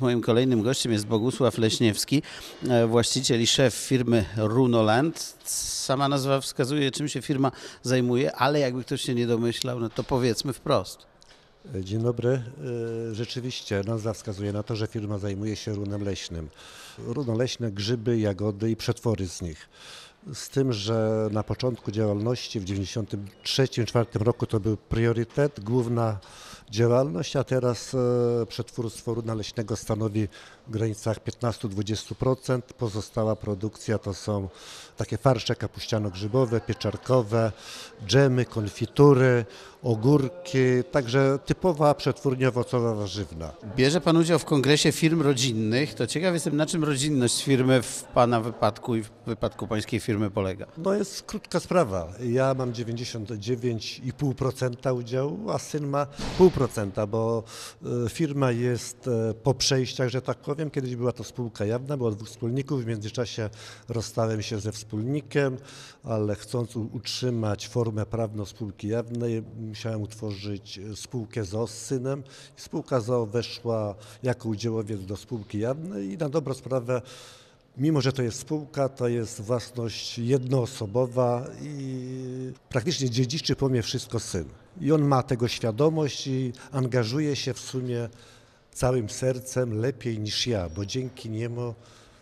Moim kolejnym gościem jest Bogusław Leśniewski, e, właściciel i szef firmy Runoland. Sama nazwa wskazuje, czym się firma zajmuje, ale jakby ktoś się nie domyślał, no to powiedzmy wprost. Dzień dobry. E, Rzeczywiście nazwa wskazuje na to, że firma zajmuje się runem leśnym. Runo leśne, grzyby, jagody i przetwory z nich. Z tym, że na początku działalności w 1993-1994 roku to był priorytet, główna działalność, a teraz e, przetwórstwo runa leśnego stanowi w granicach 15-20%. Pozostała produkcja to są takie farsze kapuściano-grzybowe, pieczarkowe, dżemy, konfitury, ogórki, także typowa przetwórnia owocowa warzywna. Bierze Pan udział w kongresie firm rodzinnych. To ciekaw jestem, na czym rodzinność firmy w Pana wypadku i w wypadku Pańskiej firmy polega. No jest krótka sprawa. Ja mam 99,5% udziału, a syn ma 0,5%, bo e, firma jest e, po przejściach, że tak powiem. Kiedyś była to spółka jawna, było dwóch wspólników. W międzyczasie rozstałem się ze wspólnikiem, ale chcąc utrzymać formę prawną spółki jawnej, musiałem utworzyć spółkę z synem. Spółka ZOO weszła jako udziałowiec do spółki jawnej i na dobrą sprawę Mimo, że to jest spółka, to jest własność jednoosobowa i praktycznie dziedziczy po mnie wszystko syn. I on ma tego świadomość i angażuje się w sumie całym sercem lepiej niż ja, bo dzięki niemu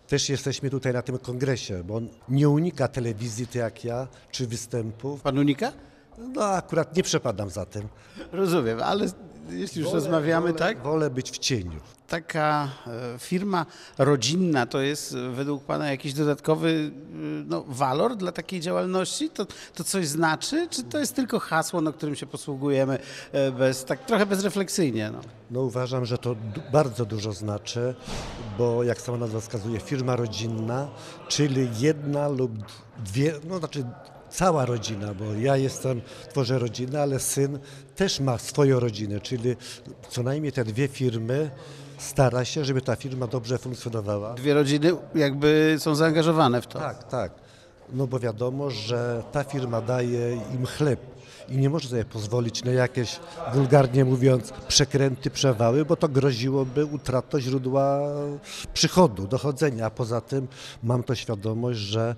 też jesteśmy tutaj na tym kongresie, bo on nie unika telewizji tak jak ja, czy występów. Pan unika? No akurat nie przepadam za tym. Rozumiem, ale jeśli już rozmawiamy, wolę, tak? Wolę być w cieniu. Taka e, firma rodzinna to jest e, według Pana jakiś dodatkowy e, no, walor dla takiej działalności? To, to coś znaczy, czy to jest tylko hasło, na którym się posługujemy bez, tak trochę bezrefleksyjnie? No. No uważam, że to bardzo dużo znaczy, bo jak sama nazwa wskazuje, firma rodzinna, czyli jedna lub dwie, no znaczy cała rodzina, bo ja jestem, tworzę rodzinę, ale syn też ma swoją rodzinę, czyli co najmniej te dwie firmy stara się, żeby ta firma dobrze funkcjonowała. Dwie rodziny jakby są zaangażowane w to. Tak, tak. No bo wiadomo, że ta firma daje im chleb i nie może sobie pozwolić na jakieś, wulgarnie mówiąc, przekręty, przewały, bo to groziłoby utratą źródła przychodu, dochodzenia. A poza tym mam to świadomość, że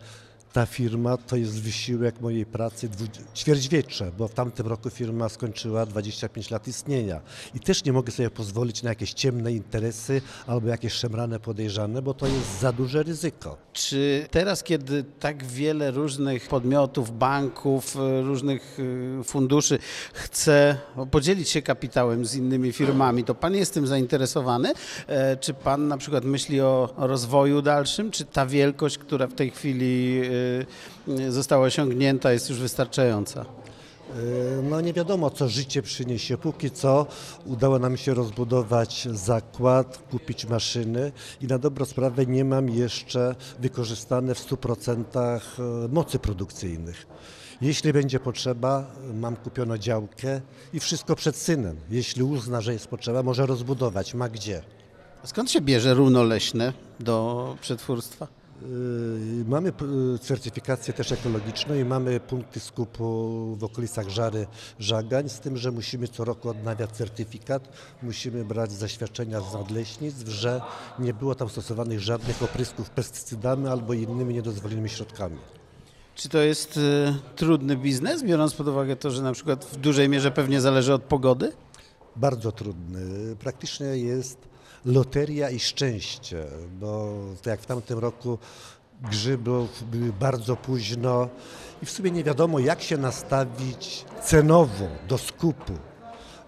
ta firma to jest wysiłek mojej pracy ćwierćwiecze, bo w tamtym roku firma skończyła 25 lat istnienia. I też nie mogę sobie pozwolić na jakieś ciemne interesy albo jakieś szemrane podejrzane, bo to jest za duże ryzyko. Czy teraz, kiedy tak wiele różnych podmiotów, banków, e, różnych e, funduszy chce podzielić się kapitałem z innymi firmami, to Pan jest tym zainteresowany? E, Czy Pan na przykład myśli o rozwoju dalszym? Czy ta wielkość, która w tej chwili została osiągnięta, jest już wystarczająca? Yy, No nie wiadomo, co życie przyniesie. Póki co udało nam się rozbudować zakład, kupić maszyny i na dobrą sprawę nie mam jeszcze wykorzystane w 100% mocy produkcyjnych. Jeśli będzie potrzeba, mam kupiono działkę i wszystko przed synem. Jeśli uzna, że jest potrzeba, może rozbudować, ma gdzie. Skąd się bierze runo leśne do przetwórstwa? Yy, Mamy p- certyfikację też ekologiczną i mamy punkty skupu w okolicach Żary Żagań, z tym, że musimy co roku odnawiać certyfikat, musimy brać zaświadczenia z nadleśnictw, że nie było tam stosowanych żadnych oprysków pestycydami albo innymi niedozwolonymi środkami. Czy to jest e, trudny biznes, biorąc pod uwagę to, że na przykład w dużej mierze pewnie zależy od pogody? Bardzo trudny. Praktycznie jest loteria i szczęście, bo jak w tamtym roku grzybów były bardzo późno i w sumie nie wiadomo jak się nastawić cenowo do skupu,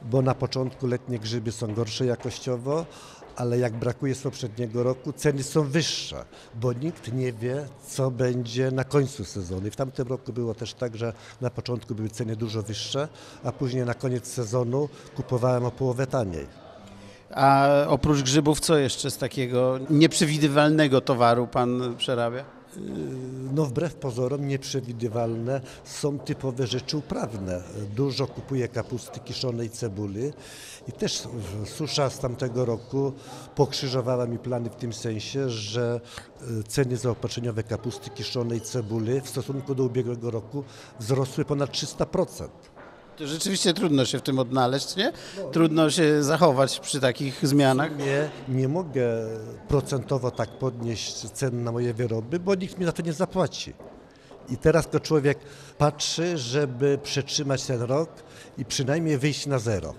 bo na początku letnie grzyby są gorsze jakościowo, ale jak brakuje z poprzedniego roku, ceny są wyższe, bo nikt nie wie, co będzie na końcu sezonu. I w tamtym roku było też tak, że na początku były ceny dużo wyższe, a później na koniec sezonu kupowałem o połowę taniej. A oprócz grzybów, co jeszcze z takiego nieprzewidywalnego towaru pan przerabia? No wbrew pozorom nieprzewidywalne są typowe rzeczy uprawne. Dużo kupuję kapusty kiszonej cebuli i też susza z tamtego roku pokrzyżowała mi plany w tym sensie, że e, ceny zaopatrzeniowe kapusty kiszonej cebuli w stosunku do ubiegłego roku wzrosły ponad 300%. To rzeczywiście trudno się w tym odnaleźć, nie? Trudno się zachować przy takich zmianach. Nie, nie mogę procentowo tak podnieść cen na moje wyroby, bo nikt mi za to nie zapłaci. I teraz to człowiek patrzy, żeby przetrzymać ten rok i przynajmniej wyjść na zero.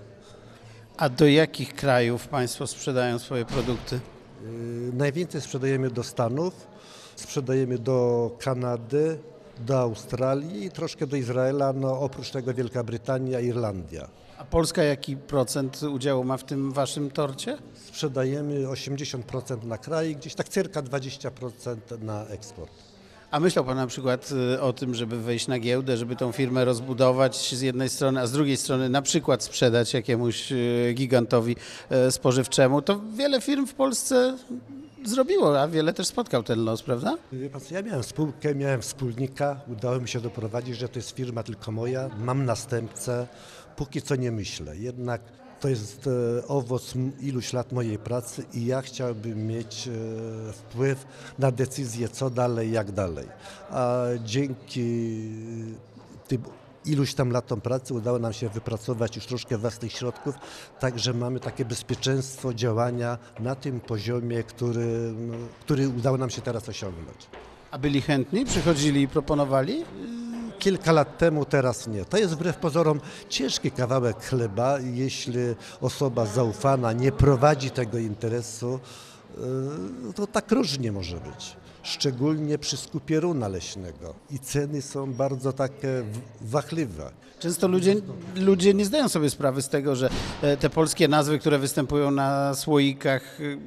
A do jakich krajów Państwo sprzedają swoje produkty? Yy, Najwięcej sprzedajemy do Stanów, sprzedajemy do Kanady, do Australii i troszkę do Izraela, no oprócz tego Wielka Brytania, Irlandia. A Polska jaki procent udziału ma w tym Waszym torcie? Sprzedajemy 80% na kraj, gdzieś tak circa 20% na eksport. A myślał Pan na przykład y, o tym, żeby wejść na giełdę, żeby tą firmę rozbudować z jednej strony, a z drugiej strony na przykład sprzedać jakiemuś y, gigantowi y, spożywczemu? To wiele firm w Polsce zrobiło, a wiele też spotkał ten los, prawda? Wie pan ja miałem spółkę, miałem wspólnika, udało mi się doprowadzić, że to jest firma tylko moja, mam następcę, póki co nie myślę. Jednak to jest e, owoc iluś lat mojej pracy i ja chciałbym mieć e, wpływ na decyzję, co dalej, jak dalej. A dzięki tym iluś tam latom pracy udało nam się wypracować już troszkę własnych środków, także mamy takie bezpieczeństwo działania na tym poziomie, który, no, który udało nam się teraz osiągnąć. A byli chętni, przychodzili i proponowali? Kilka lat temu, teraz nie. To jest wbrew pozorom ciężki kawałek chleba, jeśli osoba zaufana nie prowadzi tego interesu, yy, to tak różnie może być. Szczególnie przy skupie runa leśnego. I ceny są bardzo takie wachliwe. Często ludzie, ludzie nie zdają sobie sprawy z tego, że e, te polskie nazwy, które występują na słoikach y,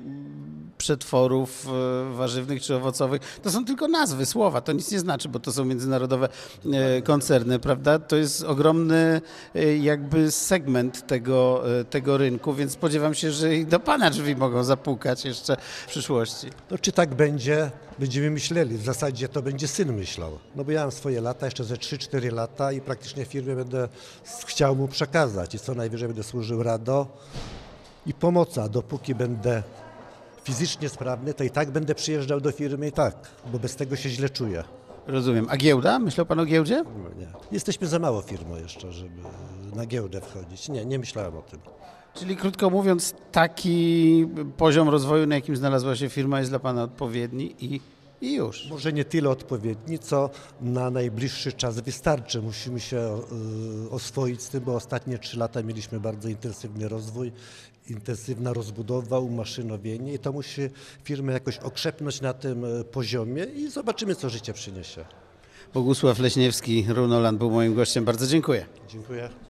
przetworów e, warzywnych czy owocowych, to są tylko nazwy, słowa. To nic nie znaczy, bo to są międzynarodowe e, koncerny, prawda? To jest ogromny e, jakby segment tego, tego rynku, więc spodziewam się, że i do Pana drzwi mogą zapukać jeszcze w przyszłości. Czy tak będzie, będziemy myśleli. W zasadzie to będzie syn myślał. No bo ja mam swoje lata, jeszcze ze 3-4 lata i praktycznie firmie będę chciał mu przekazać. I co najwyżej będę służył rado i pomocy, a dopóki będę fizycznie sprawny, to i tak będę przyjeżdżał do firmy i tak, bo bez tego się źle czuję. Rozumiem. A giełda? Myślał Pan o giełdzie? No Nie. Jesteśmy za mało firmą jeszcze, żeby na giełdę wchodzić. Nie, nie myślałem o tym. Czyli krótko mówiąc, taki poziom rozwoju, na jakim znalazła się firma, jest dla Pana odpowiedni i, i już. Może nie tyle odpowiedni, co na najbliższy czas wystarczy. Musimy się y, oswoić z tym, bo ostatnie trzy lata mieliśmy bardzo intensywny rozwój, intensywna rozbudowa, umaszynowienie i to musi firmę jakoś okrzepnąć na tym y, poziomie i zobaczymy, co życie przyniesie. Bogusław Leśniewski, Runoland był moim gościem. Bardzo dziękuję. Dziękuję.